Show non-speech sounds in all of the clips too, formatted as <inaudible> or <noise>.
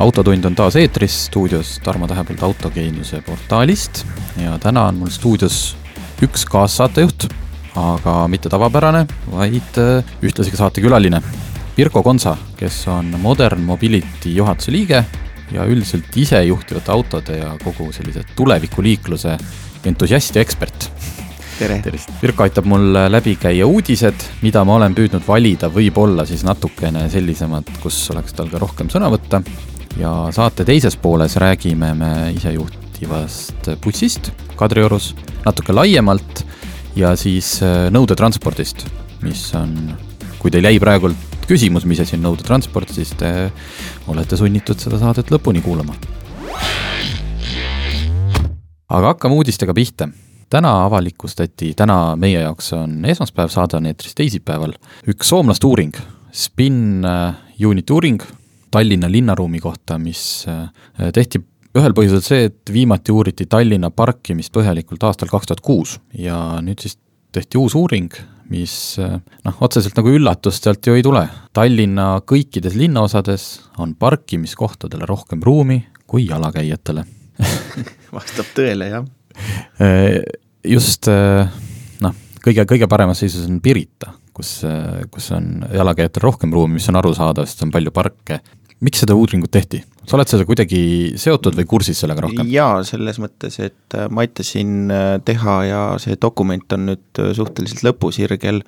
autotund on taas eetris, stuudios Tarmo Tähepõld autogeeniuse portaalist ja täna on mul stuudios üks kaassaatejuht, aga mitte tavapärane, vaid äh, ühtlasi ka saatekülaline. Pirko Konsa, kes on Modern Mobility juhatuse liige ja üldiselt isejuhtivate autode ja kogu sellise tulevikuliikluse entusiast ja ekspert tere! tervist! Pirko aitab mul läbi käia uudised, mida ma olen püüdnud valida, võib-olla siis natukene sellisemad, kus oleks tal ka rohkem sõna võtta ja saate teises pooles räägime me isejuhtivast bussist Kadriorus natuke laiemalt ja siis äh, nõudetranspordist, mis on, kui teil jäi praegult küsimus, mis asi on nõudetransport, siis te olete sunnitud seda saadet lõpuni kuulama. aga hakkame uudistega pihta täna avalikustati, täna meie jaoks on esmaspäev, saade on eetris teisipäeval, üks soomlaste uuring, Spin äh, Unit uuring Tallinna linnaruumi kohta, mis äh, tehti ühel põhjusel see, et viimati uuriti Tallinna parkimist põhjalikult aastal kaks tuhat kuus ja nüüd siis tehti uus uuring, mis äh, noh, otseselt nagu üllatust sealt ju ei tule. Tallinna kõikides linnaosades on parkimiskohtadele rohkem ruumi kui jalakäijatele <laughs> vastab tõele, jah. Äh, just noh, kõige, kõige paremas seisus on Pirita, kus, kus on jalakäijatel rohkem ruumi, mis on arusaadav, sest on palju parke miks seda uuringut tehti? sa oled seda kuidagi seotud või kursis sellega rohkem? jaa, selles mõttes, et äh, ma aitasin äh, teha ja see dokument on nüüd äh, suhteliselt lõpusirgel,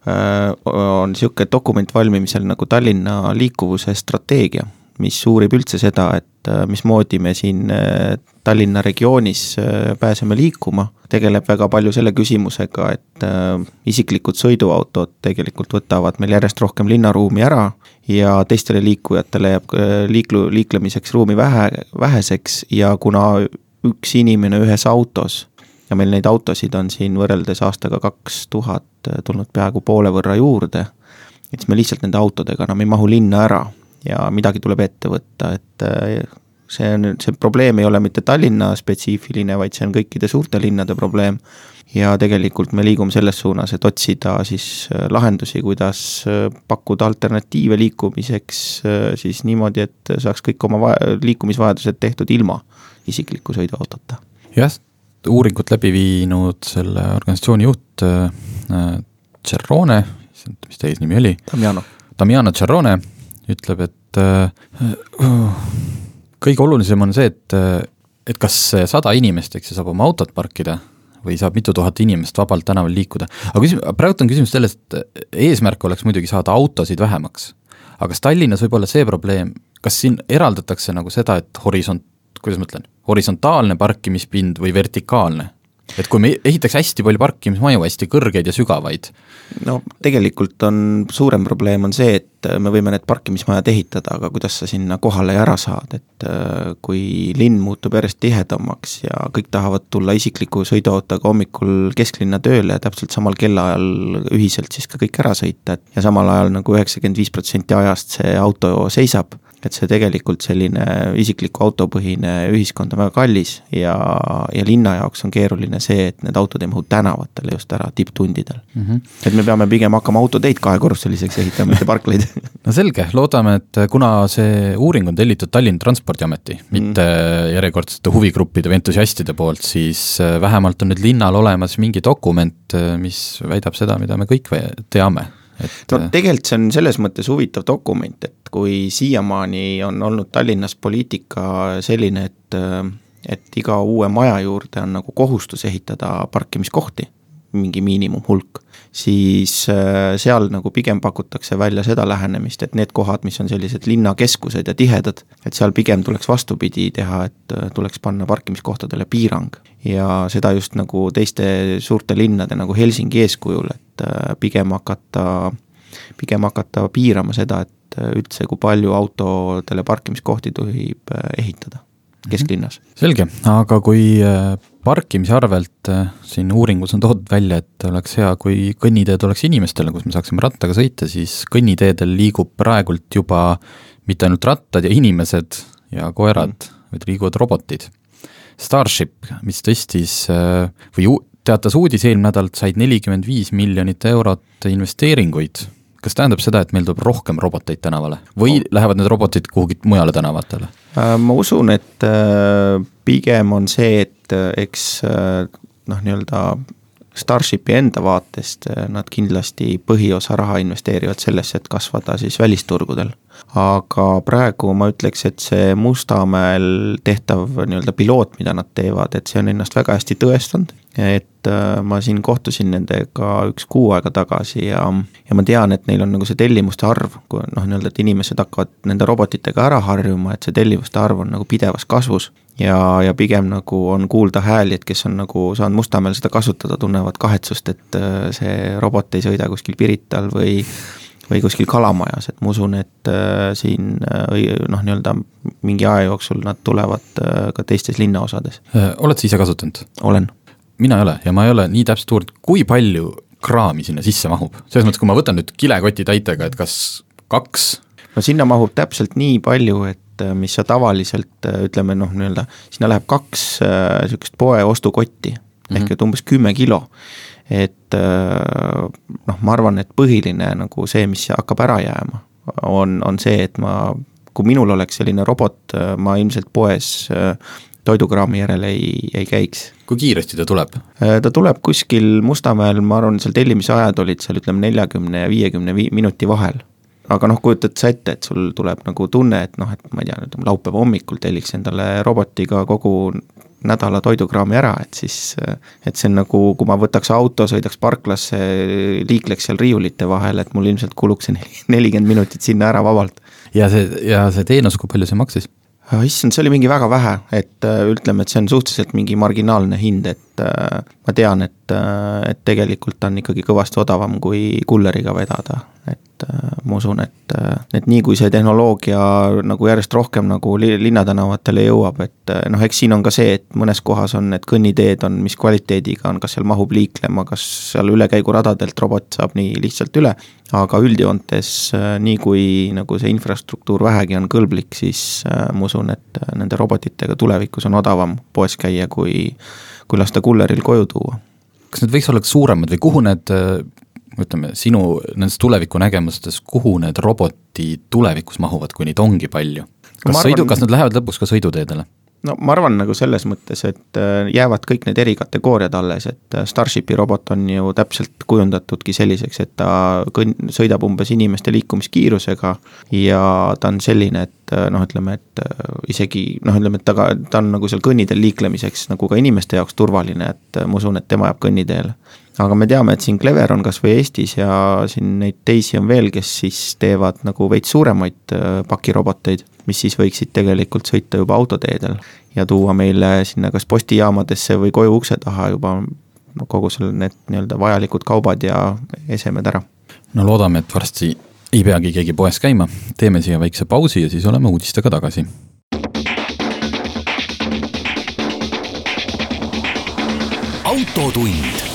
on niisugune dokument valmimisel nagu Tallinna liikuvuse strateegia mis uurib üldse seda, et äh, mismoodi me siin äh, Tallinna regioonis äh, pääseme liikuma, tegeleb väga palju selle küsimusega, et isiklikud sõiduautod tegelikult võtavad meil järjest rohkem linnaruumi ära ja teistele liikujatele jääb liiklu, liiklemiseks ruumi vähe, väheseks ja kuna üks inimene ühes autos ja meil neid autosid on siin võrreldes aastaga kaks tuhat tulnud peaaegu poole võrra juurde, et siis me lihtsalt nende autodega enam ei mahu linna ära ja midagi tuleb ette võtta, et äh, see on, see probleem ei ole mitte Tallinna spetsiifiline, vaid see on kõikide suurte linnade probleem. ja tegelikult me liigume selles suunas, et otsida siis äh, lahendusi, kuidas äh, pakkuda alternatiive liikumiseks siis niimoodi, et saaks kõik oma vaja, liikumisvajadused tehtud ilma isikliku sõiduautota. jah, uuringut läbi viinud selle organisatsiooni juht äh, Cerrone, mis ta eesnimi oli? Damiano. Damiano Cerrone ütleb, et äh, kõige olulisem on see, et, et kas sada inimest, eks ju, saab oma autot parkida või saab mitu tuhat inimest vabalt tänaval liikuda. aga küsimus, praegu on küsimus selles, et eesmärk oleks muidugi saada autosid vähemaks. aga kas Tallinnas võib olla see probleem, kas siin eraldatakse nagu seda, et horisont, kuidas ma ütlen, horisontaalne parkimispind või vertikaalne? Et kui me ehitaks hästi palju parkimismaju, hästi kõrgeid ja sügavaid. no tegelikult on, suurem probleem on see, et me võime need parkimismajad ehitada, aga kuidas sa sinna kohale ära saad, et äh, kui linn muutub järjest tihedamaks ja kõik tahavad tulla isikliku sõiduautoga hommikul kesklinna tööle ja täpselt samal kellaajal ühiselt siis ka kõik ära sõita, et ja samal ajal nagu üheksakümmend viis protsenti ajast see auto seisab et see tegelikult selline isikliku autopõhine ühiskond on väga kallis ja, ja linna jaoks on keeruline see, et need autod ei mahu tänavatele just ära tipptundidel mm. -hmm. et me peame pigem hakkama autoteid kahekorruseliseks ehitama, mitte parklaid <laughs> no selge, loodame, et kuna see uuring on tellitud Tallinna Transpordiameti mm, -hmm. mitte järjekordsete huvigruppide või entusiastide poolt, siis äh, vähemalt on nüüd linnal olemas mingi dokument, äh, mis väidab seda, mida me kõik teame et no tegelikult see on selles mõttes huvitav dokument, et kui siiamaani on olnud Tallinnas poliitika selline, et et iga uue maja juurde on nagu kohustus ehitada parkimiskohti, mingi miinimumhulk, siis äh, seal nagu pigem pakutakse välja seda lähenemist, et need kohad, mis on sellised linnakeskused ja tihedad, et seal pigem tuleks vastupidi teha, et tuleks panna parkimiskohtadele piirang. ja seda just nagu teiste suurte linnade nagu Helsingi eeskujul, et äh, pigem hakata, pigem hakata piirama seda, et äh, üldse, kui palju autodele parkimiskohti tohib äh, ehitada kesklinnas. selge, aga kui äh, parkimise arvelt äh, siin uuringus on toodud välja, et oleks hea, kui kõnniteed oleks inimestele, kus me saaksime rattaga sõita, siis kõnniteedel liigub praegult juba mitte ainult rattad ja inimesed ja koerad mm., vaid liiguvad robotid. Starship, mis tõstis või teatas uudis eelmine nädal, et said nelikümmend viis miljonit eurot investeeringuid kas tähendab seda, et meil tuleb rohkem roboteid tänavale või no. lähevad need robotid kuhugi mujale tänavatele? Äh, ma usun, et äh, pigem on see, et äh, eks noh, nii-öelda Starshipi enda vaatest nad kindlasti põhiosa raha investeerivad sellesse, et kasvada siis välisturgudel. aga praegu ma ütleks, et see Mustamäel tehtav nii-öelda piloot, mida nad teevad, et see on ennast väga hästi tõestanud et äh, ma siin kohtusin nendega üks kuu aega tagasi ja, ja ma tean, et neil on nagu see tellimuste arv, kui noh, nii-öelda, et inimesed hakkavad nende robotitega ära harjuma, et see tellimuste arv on nagu pidevas kasvus. ja, ja pigem nagu on kuulda hääli, et kes on nagu saanud Mustamäel seda kasutada, tunnevad kahetsust, et äh, see robot ei sõida kuskil Pirital või või kuskil kalamajas, et ma usun, et äh, siin noh, nii-öelda mingi aja jooksul nad tulevad ka teistes linnaosades. Oled sa ise kasutanud? olen mina ei ole ja ma ei ole nii täpselt uurinud, kui palju kraami sinna sisse mahub, selles mõttes, kui ma võtan nüüd kilekoti täitega, et kas kaks? no sinna mahub täpselt nii palju, et äh, mis sa tavaliselt äh, ütleme noh, nii-öelda sinna läheb kaks niisugust äh, poe ostukotti mm -hmm. ehk et umbes kümme kilo. et äh, noh, ma arvan, et põhiline nagu see, mis hakkab ära jääma, on, on see, et ma kui minul oleks selline robot, ma ilmselt poes äh, toidukraami järele ei, ei käiks. kui kiiresti ta tuleb? Äh, ta tuleb kuskil Mustamäel, ma arvan, seal tellimise ajad olid seal ütleme neljakümne ja viiekümne minuti vahel. aga noh, kujutad sa ette, et sul tuleb nagu tunne, et noh, et ma ei tea, ütleme laupäeva hommikul telliks endale robotiga kogu nädala toidukraami ära, et siis, et see on nagu, kui ma võtaks auto, sõidaks parklasse, liikleks seal riiulite vahel, et mul ilmselt kuluks <laughs> see nelikümmend minutit sinna ära vabalt. ja see, ja see teenus, kui palju see maksis? Äh, issand, see oli mingi väga vähe, et äh, ütleme, et see on suhteliselt mingi marginaalne hind, et äh, ma tean, et, et tegelikult on ikkagi kõvasti odavam kui kulleriga vedada, et ma usun, et, et nii kui see tehnoloogia nagu järjest rohkem nagu linnatänavatele jõuab, et noh, eks siin on ka see, et mõnes kohas on need kõnniteed on, mis kvaliteediga on, kas seal mahub liiklema, kas seal ülekäiguradadelt robot saab nii lihtsalt üle aga üldjoontes äh, nii, kui nagu see infrastruktuur vähegi on kõlblik, siis äh, ma usun, et äh, nende robotitega tulevikus on odavam poes käia, kui, kui lasta kulleril koju tuua. kas need võiks olla suuremad või kuhu need ütleme, sinu nendes tulevikunägemustes, kuhu need robotid tulevikus mahuvad, kui neid ongi palju? kas arvan, sõidu, kas nad lähevad lõpuks ka sõiduteedele? No ma arvan nagu selles mõttes, et äh, jäävad kõik need erikategooriad alles, et äh, Starshipi robot on ju täpselt kujundatudki selliseks, et ta kõn-, sõidab umbes inimeste liikumiskiirusega ja ta on selline, et äh, noh, ütleme, et isegi noh, ütleme, et ta ka, ta on nagu seal kõnniteel liiklemiseks nagu ka inimeste jaoks turvaline, et ma usun, et tema jääb kõnniteele. Aga me teame, et siin Clever on kas või Eestis ja siin neid teisi on veel, kes siis teevad nagu veits suuremaid pakiroboteid mis siis võiksid tegelikult sõita juba autoteedel ja tuua meile sinna kas postijaamadesse või koju ukse taha juba kogu selle, need nii-öelda vajalikud kaubad ja esemed ära. no loodame, et varsti ei peagi keegi poes käima, teeme siia väikse pausi ja siis oleme uudistega tagasi. autotund.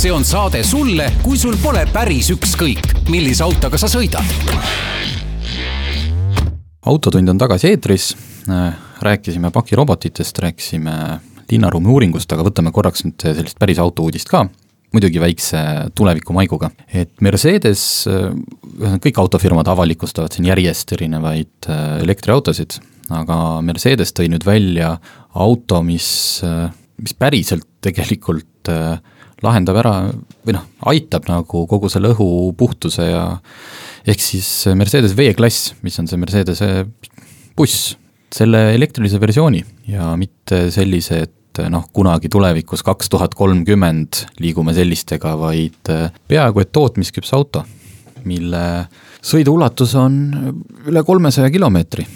See on saade sulle, kui sul pole päris ükskõik, millise autoga sa sõidad. Autotund on tagasi eetris, rääkisime pakirobotitest, rääkisime linnaruumi uuringust, aga võtame korraks nüüd sellist päris autouudist ka, muidugi väikse tulevikumaiguga. et Mercedes, kõik autofirmad avalikustavad siin järjest erinevaid äh, elektriautosid, aga Mercedes tõi nüüd välja auto, mis, äh, mis päriselt tegelikult äh, lahendab ära või noh, aitab nagu kogu selle õhu puhtuse ja ehk siis Mercedes V-klass, mis on see Mercedese buss, selle elektrilise versiooni ja mitte sellise, et noh, kunagi tulevikus, kaks tuhat kolmkümmend liigume sellistega, vaid peaaegu et tootmisküps auto, mille sõiduulatus on üle kolmesaja kilomeetri.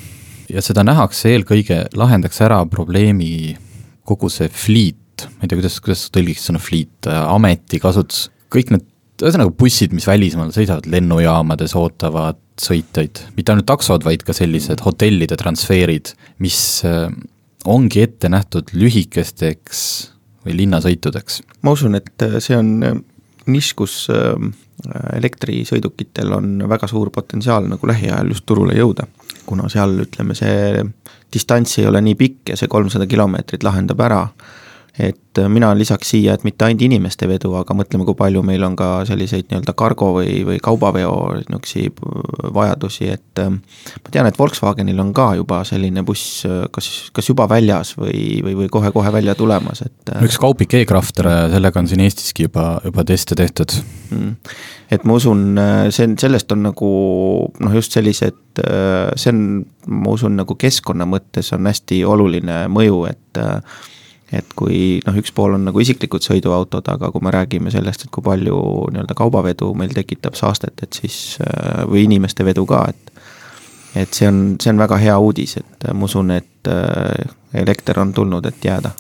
ja seda nähakse eelkõige, lahendaks ära probleemi kogu see fleet, ma ei tea, kuidas, kuidas tõlgiks sõna fleet, ametikasutus, kõik need ühesõnaga bussid, mis välismaal sõidavad lennujaamades, ootavad sõitjaid, mitte ainult taksod, vaid ka sellised hotellide transferid, mis äh, ongi ette nähtud lühikesteks või linnasõitudeks? ma usun, et see on nišš, kus elektrisõidukitel on väga suur potentsiaal nagu lähiajal just turule jõuda. kuna seal ütleme, see distants ei ole nii pikk ja see kolmsada kilomeetrit lahendab ära et äh, mina lisaks siia, et mitte ainult inimeste vedu, aga mõtleme, kui palju meil on ka selliseid nii-öelda cargo või, või kaubaveo niisuguseid vajadusi, et äh, ma tean, et Volkswagenil on ka juba selline buss äh, kas, kas juba väljas või, või, või kohe-kohe välja tulemas, et üks kaupik e-Crafter, sellega on siin Eestiski juba, juba teste tehtud. Mm.. et ma usun, see on, sellest on nagu noh, just sellised, see on, ma usun, nagu keskkonna mõttes on hästi oluline mõju, et et kui noh, üks pool on nagu isiklikud sõiduautod, aga kui me räägime sellest, et kui palju nii-öelda kaubavedu meil tekitab saastet, et siis äh, või inimeste vedu ka, et et see on, see on väga hea uudis, et ma usun, et äh, elekter on tulnud, et jääda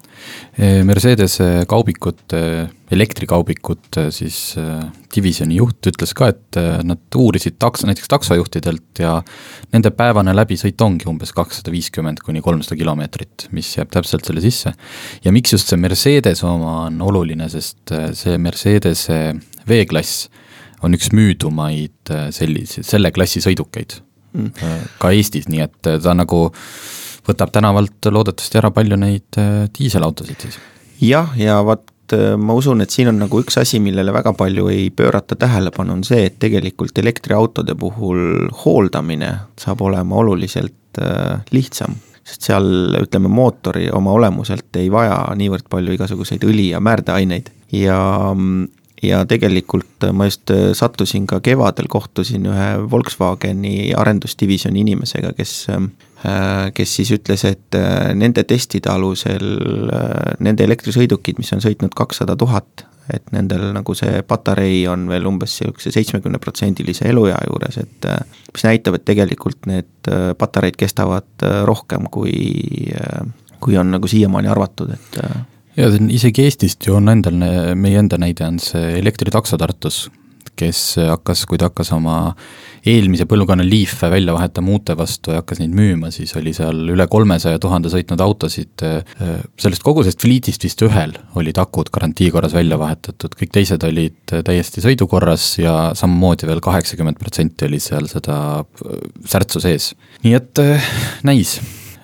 Mercedese kaubikute, elektrikaubikute siis äh, divisjoni juht ütles ka, et äh, nad uurisid takso, näiteks taksojuhtidelt ja nende päevane läbisõit ongi umbes kakssada viiskümmend kuni kolmsada kilomeetrit, mis jääb täpselt selle sisse. ja miks just see Mercedes oma on oluline, sest äh, see Mercedese V-klass on üks müüdumaid selliseid, selle klassi sõidukeid mm. ka Eestis, nii et ta nagu võtab tänavalt loodetavasti ära palju neid äh, diiselautosid siis. jah, ja vot äh, ma usun, et siin on nagu üks asi, millele väga palju ei pöörata tähelepanu, on see, et tegelikult elektriautode puhul hooldamine saab olema oluliselt äh, lihtsam sest seal ütleme, mootori oma olemuselt ei vaja niivõrd palju igasuguseid õli- ja määrdeaineid ja ja tegelikult ma just sattusin ka kevadel, kohtusin ühe Volkswageni arendusdivisjoni inimesega, kes kes siis ütles, et äh, nende testide alusel äh, nende elektrisõidukid, mis on sõitnud kakssada tuhat, et nendel nagu see patarei on veel umbes niisuguse seitsmekümneprotsendilise eluea juures, et mis näitab, et tegelikult need patareid kestavad rohkem, kui, kui on nagu siiamaani arvatud, et ja see on isegi Eestist ju on endal, meie enda näide on see elektritakso Tartus, kes hakkas, kui ta hakkas oma eelmise põlvkonna Leaf'e välja vahetama uute vastu ja hakkas neid müüma, siis oli seal üle kolmesaja tuhande sõitnud autosid, sellest kogusest fliitist vist ühel olid akud garantii korras välja vahetatud, kõik teised olid täiesti sõidukorras ja samamoodi veel kaheksakümmend protsenti oli seal seda särtsu sees. nii et näis,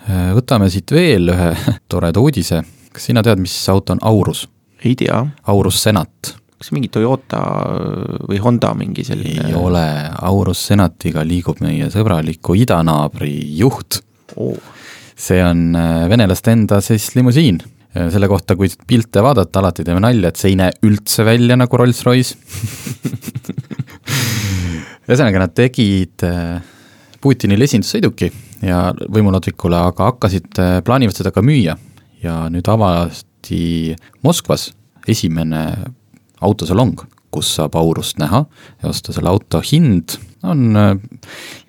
võtame siit veel ühe <laughs> toreda uudise, kas sina tead, mis auto on Aurus? ei tea. Aurus Senat kas mingi Toyota või Honda mingi selline? ei ole, Aurus Senatiga liigub meie sõbraliku idanaabri juht. Oh.. see on äh, venelaste enda siis limusiin. Äh, selle kohta, kui pilte vaadata, alati teeme nalja, et see ei näe üldse välja nagu Rolls-Royce. <laughs> Ühesõnaga, nad tegid äh, Putinile esindussõiduki ja võimuladvikule, aga hakkasid, plaanivad seda ka müüa. Ja nüüd avati Moskvas esimene autosalong, kus saab aurust näha ja osta selle auto hind on äh,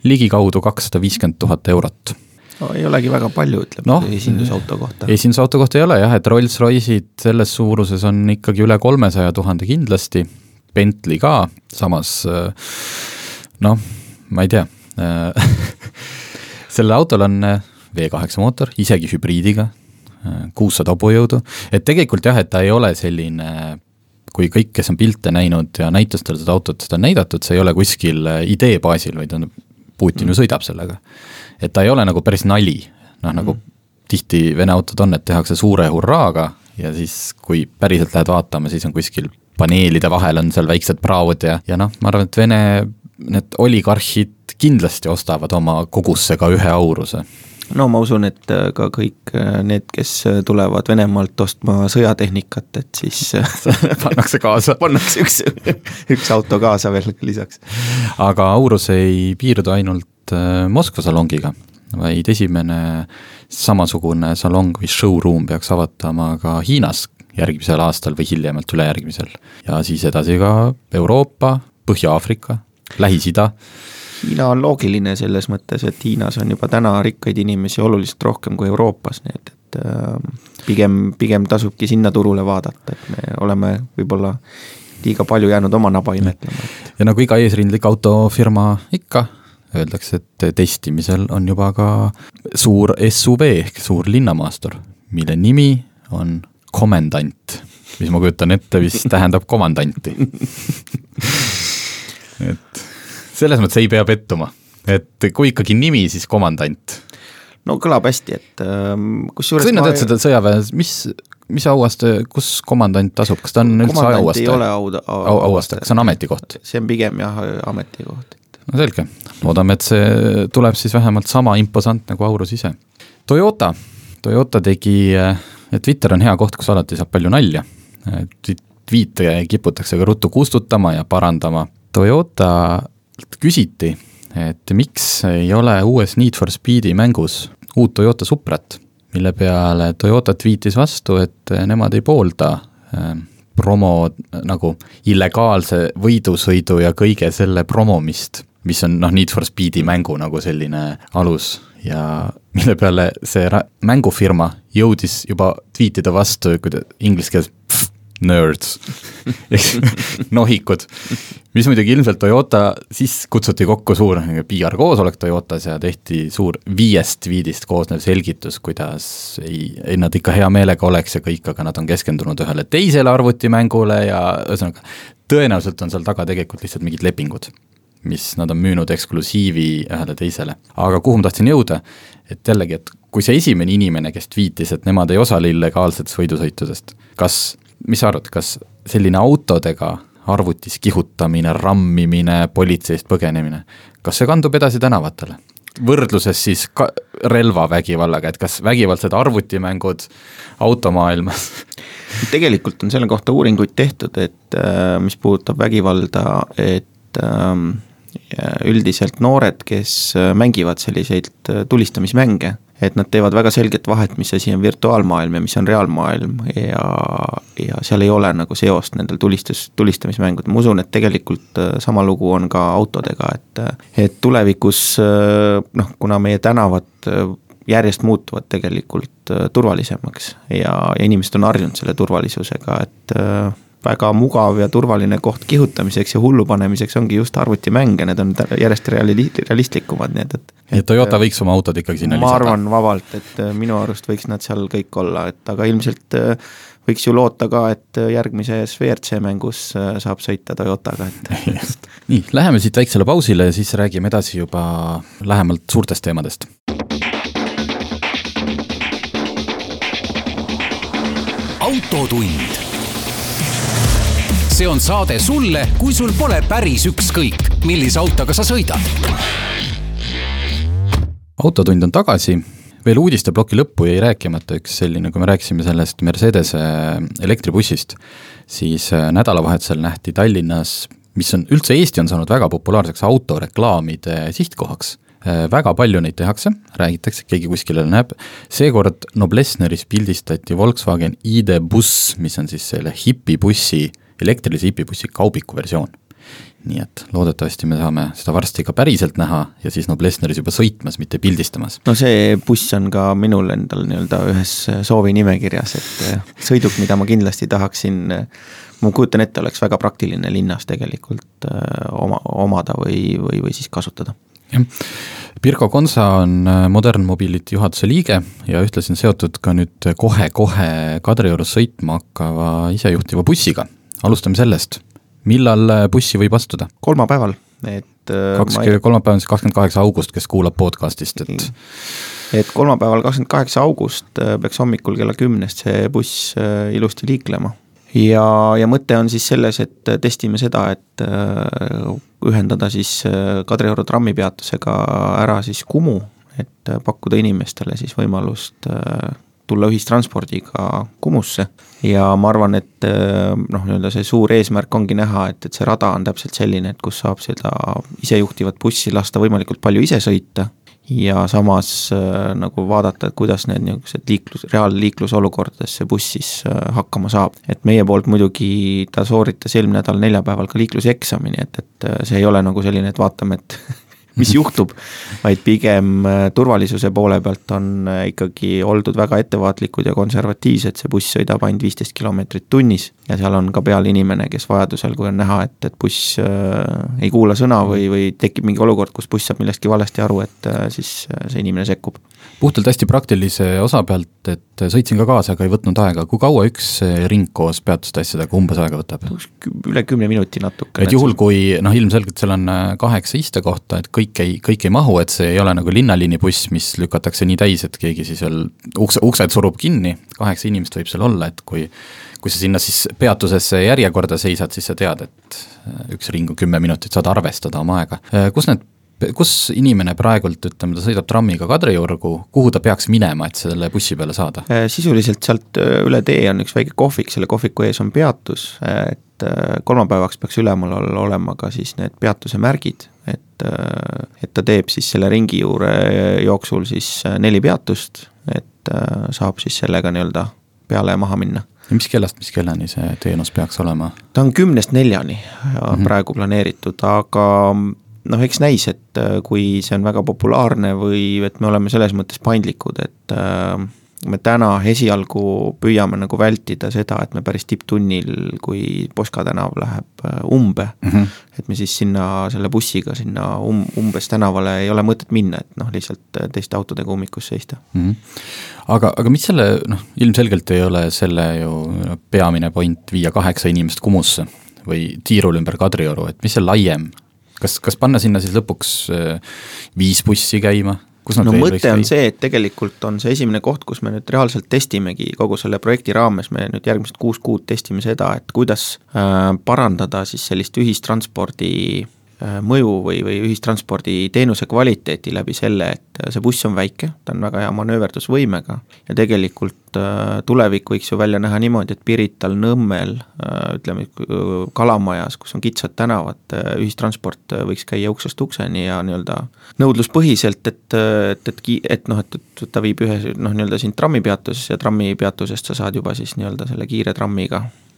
ligikaudu kakssada viiskümmend tuhat eurot no ei olegi väga palju, ütleb no, esindusauto kohta. esindusauto kohta ei ole jah, et Rolls-Royce'id selles suuruses on ikkagi üle kolmesaja tuhande kindlasti, Bentley ka, samas äh, noh, ma ei tea <laughs> sellel autol on V8 mootor, isegi hübriidiga, kuussada hobujõudu, et tegelikult jah, et ta ei ole selline kui kõik, kes on pilte näinud ja näitustel seda autot, seda on näidatud, see ei ole kuskil äh, idee baasil, vaid on, Putin ju mm. sõidab sellega. et ta ei ole nagu päris nali, noh nagu mm. tihti Vene autod on, et tehakse suure hurraaga ja siis, kui päriselt lähed vaatama, siis on kuskil paneelide vahel on seal väiksed praod ja, ja noh, ma arvan, et Vene need oligarhid kindlasti ostavad oma kogusse ka ühe auruse no ma usun, et äh, ka kõik äh, need, kes äh, tulevad Venemaalt ostma sõjatehnikat, et siis <laughs> pannakse kaasa pannakse üks, <laughs> üks auto kaasa veel lisaks. aga Aurus ei piirdu ainult Moskva salongiga, vaid esimene samasugune salong või showroom peaks avatama ka Hiinas järgmisel aastal või hiljemalt ülejärgmisel. ja siis edasi ka Euroopa, Põhja-Aafrika, Lähis-Ida Hiina on loogiline selles mõttes, et Hiinas on juba täna rikkaid inimesi oluliselt rohkem kui Euroopas, nii et, et äh, pigem, pigem tasubki sinna turule vaadata, et me oleme võib-olla liiga palju jäänud oma naba imetlema. ja nagu iga eesrindlik autofirma ikka, öeldakse, et testimisel on juba ka suur SUV ehk suur linnamaastur, mille nimi on komendant, mis ma kujutan ette, vist tähendab komandanti <laughs> et selles mõttes ei pea pettuma, et kui ikkagi nimi, siis komandant. no kõlab hästi, et ähm, kusjuures sina tead seda sõjaväes, mis, mis auaste, kus komandant asub, kas ta on üldse auaste? ei ole au, au, au, auaste, kas see on ametikoht? see on pigem jah, ametikoht. no selge, loodame, et see tuleb siis vähemalt sama imposant nagu Aurus ise. Toyota, Toyota tegi, Twitter on hea koht, kus alati saab palju nalja. tweet'e kiputakse ka ruttu kustutama ja parandama. Toyota küsiti, et miks ei ole uues Need for Speedi mängus uut Toyota Suprat, mille peale Toyota tweetis vastu, et nemad ei poolda äh, promo nagu illegaalse võidusõidu ja kõige selle promomist, mis on noh, Need for Speedi mängu nagu selline alus ja mille peale see mängufirma jõudis juba tweetida vastu, kui ta inglise keeles nerds. <laughs> Nohikud, mis muidugi ilmselt Toyota, siis kutsuti kokku suur PR koosolek Toyotas ja tehti suur viiest tweetist koosnev selgitus, kuidas ei, ei nad ikka hea meelega oleks ja kõik, aga nad on keskendunud ühele teisele arvutimängule ja ühesõnaga, tõenäoliselt on seal taga tegelikult lihtsalt mingid lepingud, mis nad on müünud eksklusiivi ühele teisele. aga kuhu ma tahtsin jõuda, et jällegi, et kui see esimene inimene, kes tweetis, et nemad ei osale illegaalsetest võidusõitudest, kas mis sa arvad, kas selline autodega arvutis kihutamine, rammimine, politseist põgenemine, kas see kandub edasi tänavatele? võrdluses siis ka relvavägivallaga, et kas vägivaldsed arvutimängud automaailmas <laughs> tegelikult on selle kohta uuringuid tehtud, et äh, mis puudutab vägivalda, et ähm, üldiselt noored, kes äh, mängivad selliseid äh, tulistamismänge et nad teevad väga selget vahet, mis asi on virtuaalmaailm ja mis on reaalmaailm. Ja, ja seal ei ole nagu seost nendel tulistus, tulistamismängudel, ma usun, et tegelikult äh, sama lugu on ka autodega, et et tulevikus äh, noh, kuna meie tänavad äh, järjest muutuvad tegelikult turvalisemaks ja, ja inimesed on harjunud selle turvalisusega, et väga mugav ja turvaline koht kihutamiseks ja hullu panemiseks ongi just arvutimäng ja need on järjest reali-, realistlikumad, nii et, et et Toyota võiks oma autod ikkagi sinna ma lisada? ma arvan vabalt, et äh, minu arust võiks nad seal kõik olla, et aga ilmselt äh, võiks ju loota ka, et äh, järgmises WRC mängus saab sõita Toyotaga, et <laughs> nii, läheme siit väiksele pausile ja siis räägime edasi juba lähemalt suurtest teemadest. autotund see on saade sulle, kui sul pole päris ükskõik, millise autoga sa sõidad. autotund on tagasi, veel uudisteploki lõppu jäi rääkimata üks selline, kui me rääkisime sellest Mercedese elektribussist, siis äh, nädalavahetusel nähti Tallinnas, mis on, üldse Eesti on saanud väga populaarseks autoreklaamide sihtkohaks. Äh, väga palju neid tehakse, räägitakse, keegi kuskil näeb, seekord Noblessneris pildistati Volkswagen ID buss, mis on siis selle hipibussi elektrilise hipibussi kaubiku versioon. nii et loodetavasti me saame seda varsti ka päriselt näha ja siis Noblessneris juba sõitmas, mitte pildistamas. no see buss on ka minul endal nii-öelda ühes soovinimekirjas, et sõiduk, mida ma kindlasti tahaksin ma kujutan ette, oleks väga praktiline linnas tegelikult äh, oma, omada või, või, või siis kasutada. jah, Pirko Konsa on äh, Modern Mobility juhatuse liige ja ühtlasi on seotud ka nüüd kohe-kohe Kadriorus sõitma hakkava isejuhtiva bussiga alustame sellest, millal äh, bussi võib astuda? kolmapäeval, et äh, kaks, kolmapäev on siis kakskümmend kaheksa august, kes kuulab podcast'ist, et et kolmapäeval, kakskümmend kaheksa august äh, peaks hommikul kella kümnest see buss ilusti liiklema. ja, ja mõte on siis selles, et testime seda, et ühendada siis Kadrioru trammipeatusega ära siis Kumu, et pakkuda inimestele siis võimalust tulla ühistranspordiga Kumusse ja ma arvan, et eh, noh, nii-öelda see suur eesmärk ongi näha, et, et see rada on täpselt selline, et kus saab seda isejuhtivat bussi lasta võimalikult palju ise sõita ja samas äh, nagu vaadata, et kuidas need niisugused liiklus, reaalliiklusolukordades see buss siis äh, hakkama saab. et meie poolt muidugi ta sooritas eelmine nädal neljapäeval ka liikluseksami, nii et, et see ei ole nagu selline, et vaatame, et <laughs> mis <laughs> juhtub, vaid pigem äh, turvalisuse poole pealt on äh, ikkagi oldud väga ettevaatlikud ja konservatiivsed, see buss sõidab ainult viisteist kilomeetrit tunnis ja seal on ka peal inimene, kes vajadusel, kui on näha, et, et buss äh, ei kuula sõna või, või tekib mingi olukord, kus buss saab millestki valesti aru, et äh, siis äh, see inimene sekkub. Puhtalt hästi praktilise osa pealt, et sõitsin ka kaasa, aga ei võtnud aega, kui kaua üks ring koos peatuste asjadega umbes aega võtab? üle kümne minuti natuke. et juhul, kui noh, ilmselgelt seal on kaheksa istekohta, et kõik ei, kõik ei mahu, et see ei ole nagu linnaliinibuss, mis lükatakse nii täis, et keegi siis veel ukse, uksed surub kinni, kaheksa inimest võib seal olla, et kui kui sa sinna siis peatusesse järjekorda seisad, siis sa tead, et üks ring on kümme minutit, saad arvestada oma aega. kus need kus inimene praegult, ütleme, ta sõidab trammiga Kadriorgu, kuhu ta peaks minema, et selle bussi peale saada? Äh, sisuliselt sealt äh, üle tee on üks väike kohvik, selle kohviku ees on peatus, et äh, kolmapäevaks peaks ülemal olema ka siis need peatuse märgid, et, et ta teeb siis selle ringi juure jooksul siis neli peatust, et saab siis sellega nii-öelda peale ja maha minna ja mis kellast mis kellani see teenus peaks olema? ta on kümnest neljani mm -hmm. praegu planeeritud, aga noh, eks näis, et äh, kui see on väga populaarne või et me oleme selles mõttes paindlikud, et äh, me täna esialgu püüame nagu vältida seda, et me päris tipptunnil, kui Poska tänav läheb äh, umbe mm, -hmm. et me siis sinna selle bussiga sinna um-, umbes tänavale ei ole mõtet minna, et noh, lihtsalt teiste autodega ummikus seista mm. -hmm. aga, aga mis selle, noh, ilmselgelt ei ole selle ju peamine point viia kaheksa inimest Kumusse või tiirul ümber Kadrioru, et mis see laiem kas, kas panna sinna siis lõpuks äh, viis bussi käima? no mõte on see, et tegelikult on see esimene koht, kus me nüüd reaalselt testimegi kogu selle projekti raames, me nüüd järgmised kuus kuud testime seda, et kuidas äh, parandada siis sellist ühistranspordi Äh, mõju või, või ühistransporditeenuse kvaliteeti läbi selle, et see buss on väike, ta on väga hea manööverdusvõimega ja tegelikult äh, tulevik võiks ju välja näha niimoodi, et Pirital, Nõmmel, äh, ütleme Kalamajas, kus on kitsad tänavad, ühistransport võiks käia uksest ukseni ja nii-öelda nõudluspõhiselt, et, et, et, et noh, et, et ta viib ühe noh, nii-öelda sind trammipeatusesse ja trammipeatusest sa saad juba siis nii-öelda selle kiire trammiga Äh,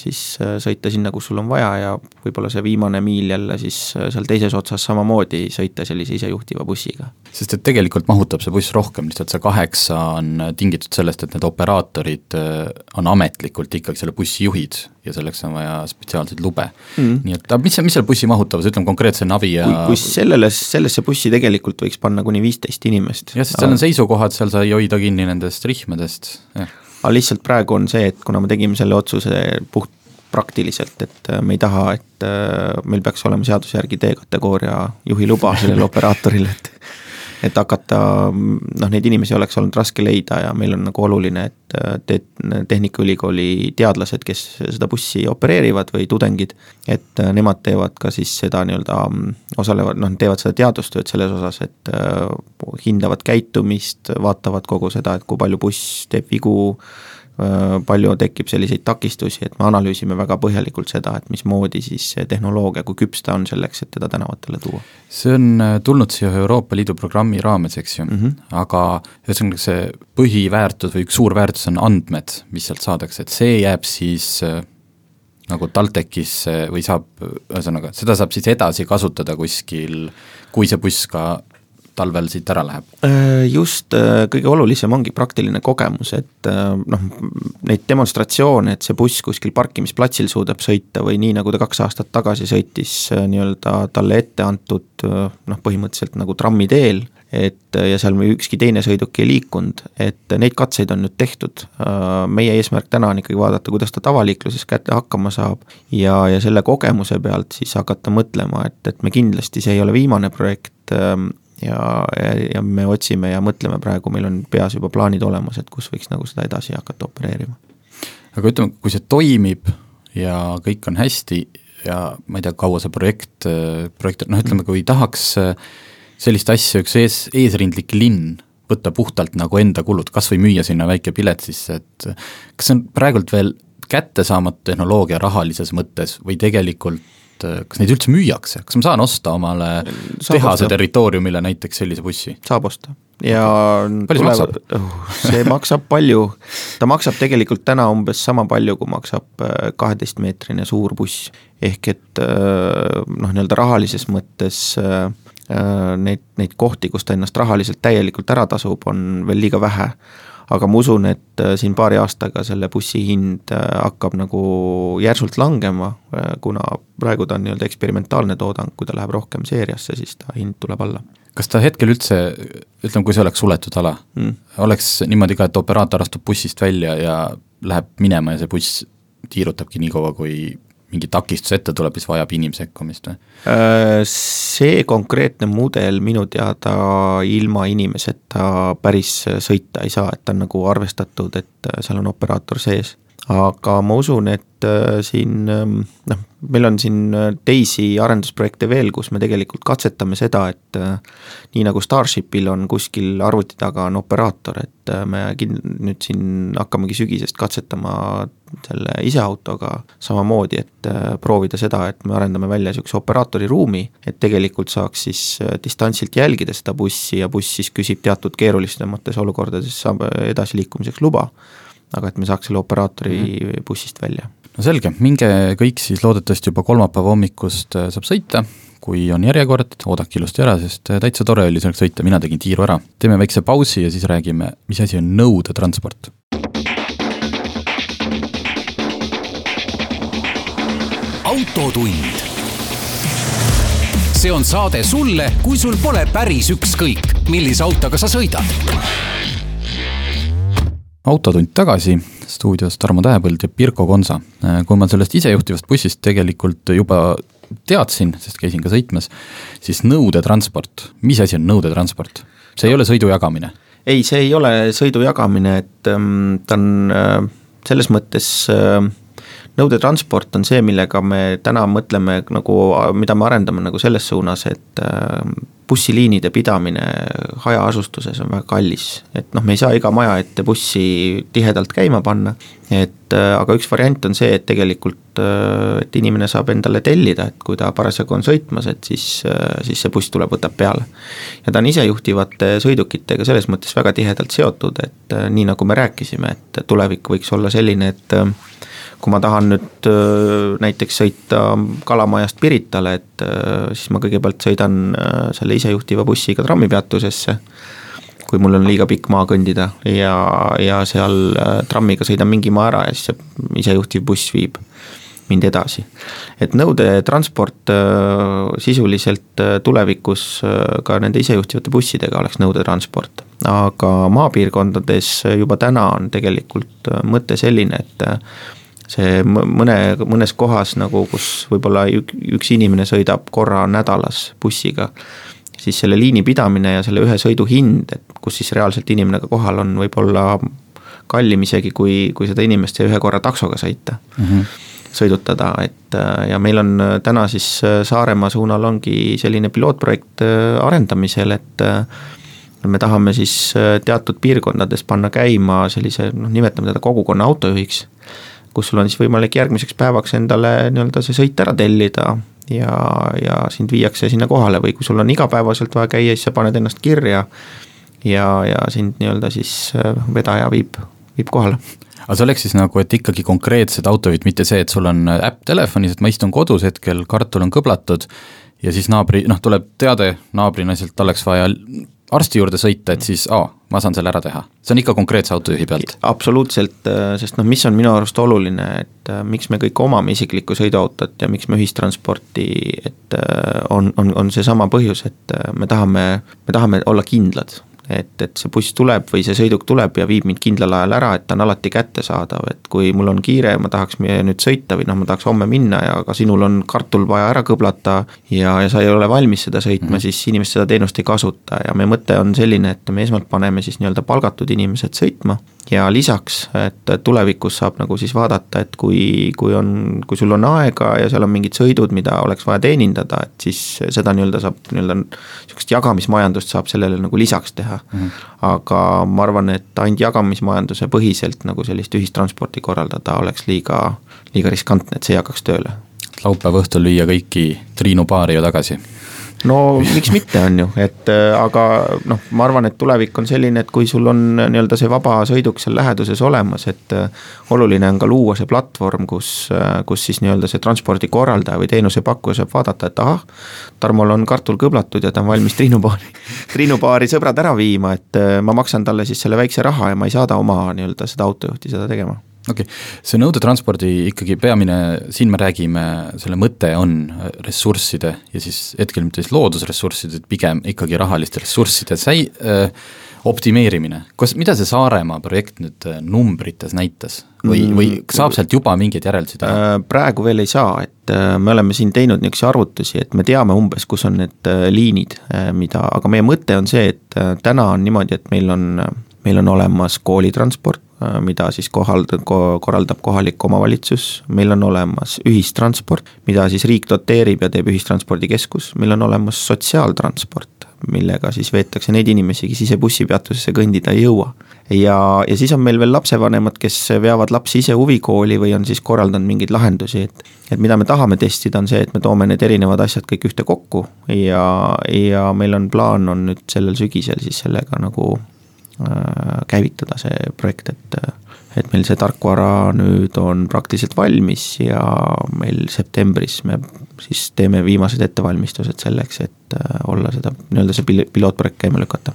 siis äh, sõita sinna, kus sul on vaja ja võib-olla see viimane miil jälle siis äh, seal teises otsas samamoodi sõita sellise isejuhtiva bussiga. sest et tegelikult mahutab see buss rohkem, lihtsalt see kaheksa on tingitud sellest, et need operaatorid on ametlikult ikkagi selle bussi juhid ja selleks on vaja spetsiaalseid lube mm.. nii et, aga mis, mis selle bussi mahutavus, ütleme konkreetse navi ja kui, kui sellele, sellesse bussi tegelikult võiks panna kuni viisteist inimest. jah, sest seal on seisukohad, seal sai hoida kinni nendest rihmadest, jah aga lihtsalt praegu on see, et kuna me tegime selle otsuse puht praktiliselt, et äh, me ei taha, et äh, meil peaks olema seaduse järgi D-kategooria juhiluba sellele <laughs> operaatorile, et et hakata, noh, neid inimesi oleks olnud raske leida ja meil on nagu oluline, et te-, Tehnikaülikooli teadlased, kes seda bussi opereerivad või tudengid, et nemad teevad ka siis seda nii-öelda, mm, osalevad, noh, teevad seda teadustööd selles osas, et hindavad käitumist, vaatavad kogu seda, et kui palju buss teeb vigu, palju tekib selliseid takistusi, et me analüüsime väga põhjalikult seda, et mismoodi siis tehnoloogia, kui küps ta on selleks, et teda tänavatele tuua. see on äh, tulnud siia Euroopa Liidu programmi raames, eks ju mm, -hmm. aga ühesõnaga see põhiväärtus või üks suur väärtus on andmed, mis sealt saadakse, et see jääb siis äh, nagu TalTechisse või saab, ühesõnaga, seda saab siis edasi kasutada kuskil, kui see buss ka talvel siit ära läheb? Äh, just, äh, kõige olulisem ongi praktiline kogemus, et äh, noh, neid demonstratsioone, et see buss kuskil parkimisplatsil suudab sõita või nii, nagu ta kaks aastat tagasi sõitis nii-öelda talle ette antud noh, põhimõtteliselt nagu trammiteel, et ja seal ükski teine sõiduk ei liikunud, et neid katseid on nüüd tehtud. meie eesmärk täna on ikkagi vaadata, kuidas ta tavaliikluses kätte hakkama saab ja, ja selle kogemuse pealt siis hakata mõtlema, et, et me kindlasti, see ei ole viimane projekt, ja, ja, ja me otsime ja mõtleme praegu, meil on peas juba plaanid olemas, et kus võiks nagu seda edasi hakata opereerima. aga ütleme, kui see toimib ja kõik on hästi ja ma ei tea, kaua see projekt, projekt, noh ütleme, kui tahaks sellist asja, üks ees, eesrindlik linn võtta puhtalt nagu enda kulud, kas või müüa sinna väike pilet sisse, et kas see on praegult veel kättesaamatu tehnoloogia rahalises mõttes või tegelikult et äh, kas neid üldse müüakse, kas ma saan osta omale saab tehase osta. territooriumile näiteks sellise bussi? saab osta ja palju see maksab? See maksab palju, ta maksab tegelikult täna umbes sama palju, kui maksab äh, kaheteistmeetrine suur buss. ehk et äh, noh, nii-öelda rahalises mõttes Neid, neid kohti, kus ta ennast rahaliselt täielikult ära tasub, on veel liiga vähe aga ma usun, et äh, siin paari aastaga selle bussi hind äh, hakkab nagu järsult langema, äh, kuna praegu ta on nii-öelda eksperimentaalne toodang, kui ta läheb rohkem seeriasse, siis ta hind tuleb alla. kas ta hetkel üldse, ütleme, kui see oleks suletud ala mm., oleks niimoodi ka, et operaator astub bussist välja ja läheb minema ja see buss tiirutabki nii kaua, kui mingi takistus ette tuleb, mis vajab inimese sekkumist või? Äh, see konkreetne mudel minu teada ilma inimeseta päris sõita ei saa, et ta on nagu arvestatud, et seal on operaator sees aga ma usun, et äh, siin ähm, noh, meil on siin äh, teisi arendusprojekte veel, kus me tegelikult katsetame seda, et äh, nii nagu Starshipil on kuskil arvuti taga on operaator, et me nüüd siin hakkamegi sügisest katsetama selle iseautoga samamoodi, et proovida seda, et me arendame välja niisuguse operaatori ruumi, et tegelikult saaks siis distantsilt jälgida seda bussi ja buss siis küsib teatud keerulisemates olukordades edasiliikumiseks luba aga et me saaks selle operaatori mm -hmm. bussist välja. no selge, minge kõik siis loodetavasti juba kolmapäeva hommikust äh, saab sõita, kui on järjekord, oodake ilusti ära, sest äh, täitsa tore oli selleks sõita, mina tegin tiiru ära. teeme väikse pausi ja siis räägime, mis asi on nõudetransport. autotund. see on saade sulle, kui sul pole päris ükskõik, millise autoga sa sõidad autotund tagasi, stuudios Tarmo Tähepõld ja Pirko Konsa. kui ma sellest isejuhtivast bussist tegelikult juba teadsin, sest käisin ka sõitmas, siis nõudetransport, mis asi on nõudetransport? see ei ole sõidu jagamine? ei, see ei ole sõidu jagamine, et ähm, ta on äh, selles mõttes äh, nõudetransport on see, millega me täna mõtleme nagu, mida me arendame nagu selles suunas, et äh, bussiliinide pidamine hajaasustuses on väga kallis, et noh, me ei saa iga maja ette bussi tihedalt käima panna, et äh, aga üks variant on see, et tegelikult, äh, et inimene saab endale tellida, et kui ta parasjagu on sõitmas, et siis, siis see buss tuleb, võtab peale. ja ta on isejuhtivate sõidukitega selles mõttes väga tihedalt seotud, et nii, nagu me rääkisime, et tulevik võiks olla selline, et kui ma tahan nüüd näiteks sõita Kalamajast Piritale, et siis ma kõigepealt sõidan selle isejuhtiva bussiga trammipeatusesse, kui mul on liiga pikk maa kõndida ja, ja seal trammiga sõidan mingi maa ära ja siis see isejuhtiv buss viib mind edasi. et nõudetransport sisuliselt tulevikus ka nende isejuhtivate bussidega oleks nõudetransport, aga maapiirkondades juba täna on tegelikult mõte selline, et see mõne, mõnes kohas nagu, kus võib-olla üks inimene sõidab korra nädalas bussiga, siis selle liini pidamine ja selle ühe sõidu hind, et kus siis reaalselt inimene ka kohal on, võib olla kallim isegi, kui, kui seda inimest ühe korra taksoga sõita mm. -hmm sõidutada, et ja meil on täna siis Saaremaa suunal ongi selline pilootprojekt arendamisel, et me tahame siis teatud piirkondades panna käima sellise noh, nimetame teda kogukonna autojuhiks kus sul on siis võimalik järgmiseks päevaks endale nii-öelda see sõit ära tellida ja, ja sind viiakse sinna kohale või kui sul on igapäevaselt vaja käia, siis sa paned ennast kirja ja, ja sind nii-öelda siis äh, vedaja viib, viib kohale. Aga see oleks siis nagu, et ikkagi konkreetsed autojuhid, mitte see, et sul on äpp telefonis, et ma istun kodus hetkel, kartul on kõblatud ja siis naabri, noh, tuleb teade naabrinaiselt, oleks vaja arsti juurde sõita, et siis aa, ma saan selle ära teha. see on ikka konkreetse autojuhi pealt? absoluutselt, äh, sest noh, mis on minu arust oluline, et äh, miks me kõik omame isiklikku sõiduautot ja miks me ühistransporti, et äh, on, on, on seesama põhjus, et me tahame, me tahame olla kindlad et, et see buss tuleb või see sõiduk tuleb ja viib mind kindlal ajal ära, et ta on alati kättesaadav, et kui mul on kiire ma tahaks nüüd sõita või noh, ma tahaks homme minna ja aga sinul on kartul vaja ära kõblata ja, ja sa ei ole valmis seda sõitma mm, -hmm. siis inimesed seda teenust ei kasuta ja meie mõte on selline, et me esmalt paneme siis nii-öelda palgatud inimesed sõitma ja lisaks, et tulevikus saab nagu siis vaadata, et kui, kui on, kui sul on aega ja seal on mingid sõidud, mida oleks vaja teenindada, et siis seda nii-öelda saab nii-öelda sihukest jagamismajandust saab sellele nagu lisaks teha mm. -hmm. aga ma arvan, et ainult jagamismajanduse põhiselt nagu sellist ühistransporti korraldada oleks liiga, liiga riskantne, et see ei hakkaks tööle. laupäeva õhtul viia kõiki Triinu baari ju tagasi no miks mitte, on ju, et äh, aga noh, ma arvan, et tulevik on selline, et kui sul on nii-öelda see vaba sõiduk seal läheduses olemas, et äh, oluline on ka luua see platvorm, kus, äh, kus siis nii-öelda see transpordikorraldaja või teenusepakkuja saab vaadata, et ahah, Tarmol on kartul kõblatud ja ta on valmis Triinu baari, <laughs> Triinu baari sõbrad ära viima, et ma maksan talle siis selle väikse raha ja ma ei saada oma nii-öelda seda autojuhti seda tegema okei okay., see nõudetranspordi ikkagi peamine, siin me räägime, selle mõte on ressursside ja siis hetkel mitte siis loodusressursside, pigem ikkagi rahaliste ressursside säi- äh,, optimeerimine. kas, mida see Saaremaa projekt nüüd äh, numbrites näitas või, või mm. saab sealt juba mingeid järeldusi teha? Äh, praegu veel ei saa, et äh, me oleme siin teinud niisuguseid arvutusi, et me teame umbes, kus on need liinid, mida, aga meie mõte on see, et täna on niimoodi, et meil on, meil on olemas koolitransport, Äh, mida siis kohald-, korraldab kohalik omavalitsus, meil on olemas ühistransport, mida siis riik doteerib ja teeb ühistranspordikeskus, meil on olemas sotsiaaltransport, millega siis veetakse neid inimesi, kes ise bussipeatusesse kõndida ei jõua. ja, ja siis on meil veel lapsevanemad, kes veavad lapsi ise huvikooli või on siis korraldanud mingeid lahendusi, et et mida me tahame testida, on see, et me toome need erinevad asjad kõik ühte kokku ja, ja meil on plaan, on nüüd sellel sügisel siis sellega nagu Äh, käivitada see projekt, et et meil see tarkvara nüüd on praktiliselt valmis ja meil septembris me siis teeme viimased ettevalmistused selleks, et äh, olla seda, nii-öelda see pil-, pilootprojekt käima lükata.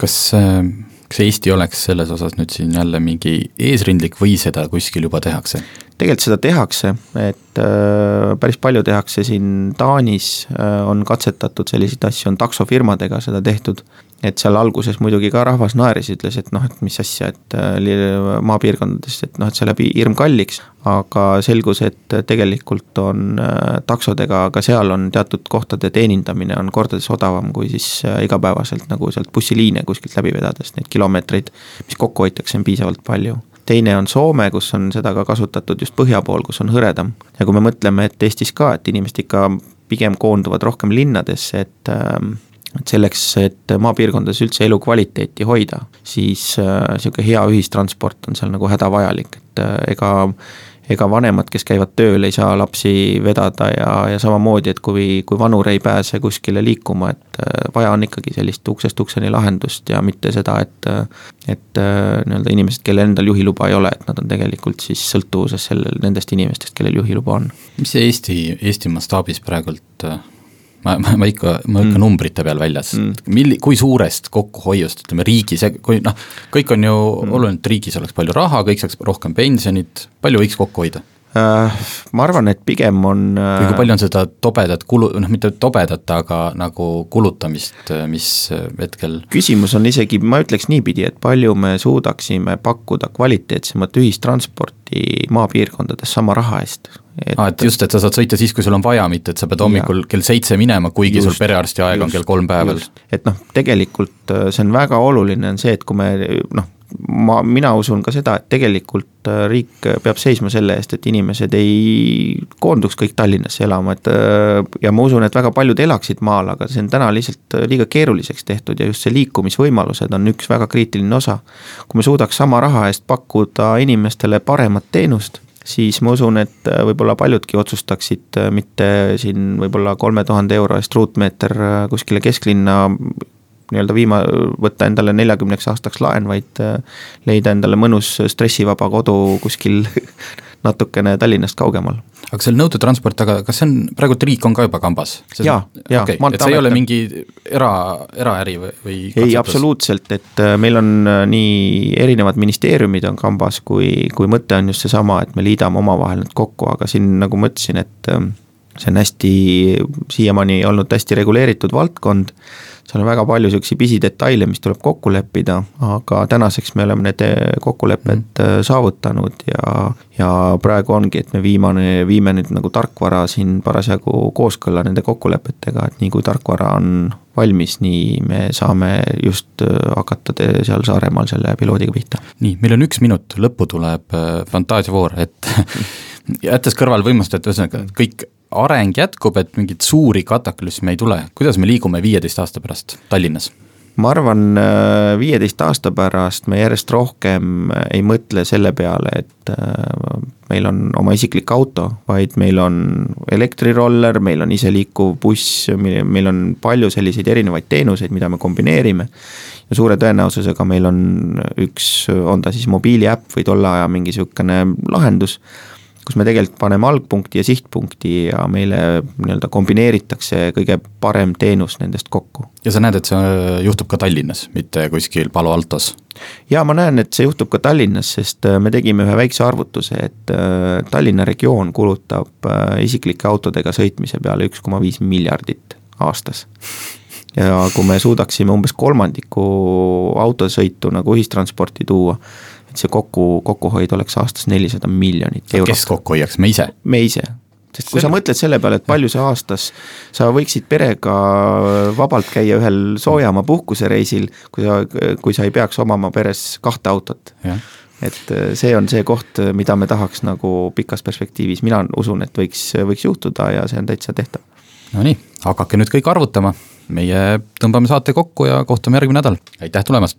kas, äh, kas Eesti oleks selles osas nüüd siin jälle mingi eesrindlik või seda kuskil juba tehakse? tegelikult seda tehakse, et äh, päris palju tehakse siin Taanis äh,, on katsetatud selliseid asju, on taksofirmadega seda tehtud et seal alguses muidugi ka rahvas naeris, ütles, et noh, et mis asja, et äh, maapiirkondades, et noh, et see läheb hirm kalliks, aga selgus, et tegelikult on äh, taksodega, ka seal on teatud kohtade teenindamine on kordades odavam kui siis äh, igapäevaselt nagu sealt bussiliine kuskilt läbi vedades, neid kilomeetreid, mis kokku hoitakse, on piisavalt palju teine on Soome, kus on seda ka kasutatud just põhja pool, kus on hõredam. ja kui me mõtleme, et Eestis ka, et inimesed ikka pigem koonduvad rohkem linnadesse, et äh, et selleks, et maapiirkondades üldse elukvaliteeti hoida, siis niisugune äh, hea ühistransport on seal nagu hädavajalik, et äh, ega ega vanemad, kes käivad tööl, ei saa lapsi vedada ja, ja samamoodi, et kui, kui vanur ei pääse kuskile liikuma, et äh, vaja on ikkagi sellist uksest ukseni lahendust ja mitte seda, et et nii-öelda inimesed, kellel endal juhiluba ei ole, et nad on tegelikult siis sõltuvuses sellel, nendest inimestest, kellel juhiluba on. mis see Eesti, Eesti mastaabis praegult ma, ma, ma ikka, ma ikka mm. numbrite peal väljas mm., milli-, kui suurest kokkuhoiust, ütleme riigis, kui noh, kõik on ju mm. oluline, et riigis oleks palju raha, kõik saaks rohkem pensionit, palju võiks kokku hoida? Äh, ma arvan, et pigem on või kui palju on seda tobedat kulu, noh mitte tobedat, aga nagu kulutamist, mis hetkel küsimus on isegi, ma ütleks niipidi, et palju me suudaksime pakkuda kvaliteetsemat ühistransporti maapiirkondades sama raha eest et aa, et just, et sa saad sõita siis, kui sul on vaja, mitte et sa pead hommikul ja. kell seitse minema, kuigi just, sul perearsti aeg just, on kell kolm päeval. et noh, tegelikult äh, see on väga oluline, on see, et kui me noh, ma, mina usun ka seda, et tegelikult äh, riik peab seisma selle eest, et inimesed ei koonduks kõik Tallinnasse elama, et äh, ja ma usun, et väga paljud elaksid maal, aga see on täna lihtsalt liiga keeruliseks tehtud ja just see liikumisvõimalused on üks väga kriitiline osa. kui me suudaks sama raha eest pakkuda inimestele paremat teenust siis ma usun, et äh, võib-olla paljudki otsustaksid äh, mitte siin võib-olla kolme tuhande euro eest ruutmeeter äh, kuskile kesklinna nii-öelda viima, võtta endale neljakümneks aastaks laen, vaid leida endale mõnus stressivaba kodu kuskil <laughs> natukene Tallinnast kaugemal. Aga seal nõudetransport, aga kas see on, praegult riik on ka juba kambas? jaa, jaa et see ei ole mingi era, eraäri või, või ei, absoluutselt, et äh, meil on äh, nii erinevad ministeeriumid on kambas, kui, kui mõte on just seesama, et me liidame omavahel need kokku, aga siin nagu ma ütlesin, et äh, see on hästi, siiamaani olnud hästi reguleeritud valdkond seal on väga palju niisuguseid pisidetaile, mis tuleb kokku leppida, aga tänaseks me oleme need eh, kokkulepped mm. saavutanud ja, ja praegu ongi, et me viimane, viime nüüd nagu tarkvara siin parasjagu kooskõlla nende kokkulepetega, et nii kui tarkvara on valmis, nii me saame just eh, hakata seal Saaremaal selle piloodiga pihta. nii, meil on üks minut, lõppu tuleb fantaasiavoor, et <laughs> jättes kõrvale võimalust, et ühesõnaga kõik areng jätkub, et mingeid suuri kataklüsme ei tule, kuidas me liigume viieteist aasta pärast Tallinnas? ma arvan, äh, viieteist aasta pärast me järjest rohkem ei mõtle selle peale, et äh, meil on oma isiklik auto, vaid meil on elektriroller, meil on iseliikuv buss, meil on palju selliseid erinevaid teenuseid, mida me kombineerime. ja suure tõenäosusega meil on üks, on ta siis mobiiliäpp või tolle aja mingi sihukene lahendus kus me tegelikult paneme algpunkti ja sihtpunkti ja meile nii-öelda kombineeritakse kõige parem teenus nendest kokku. ja sa näed, et see juhtub ka Tallinnas, mitte kuskil Palo Altos? jaa, ma näen, et see juhtub ka Tallinnas, sest äh, me tegime ühe väikse arvutuse, et äh, Tallinna regioon kulutab äh, isiklike autodega sõitmise peale üks koma viis miljardit aastas ja kui me suudaksime umbes kolmandiku autosõitu nagu ühistransporti tuua, et see kokku, kokkuhoid oleks aastas nelisada miljonit eurot. kes kokku hoiaks, me ise? me ise, sest kui sa mõtled selle peale, et palju sa aastas, sa võiksid perega vabalt käia ühel soojamaa puhkusereisil, kui sa, kui sa ei peaks omama peres kahte autot. et äh, see on see koht, mida me tahaks nagu pikas perspektiivis, mina usun, et võiks, võiks juhtuda ja see on täitsa tehtav. Nonii, hakake nüüd kõik arvutama, meie tõmbame saate kokku ja kohtume järgmine nädal, aitäh tulemast!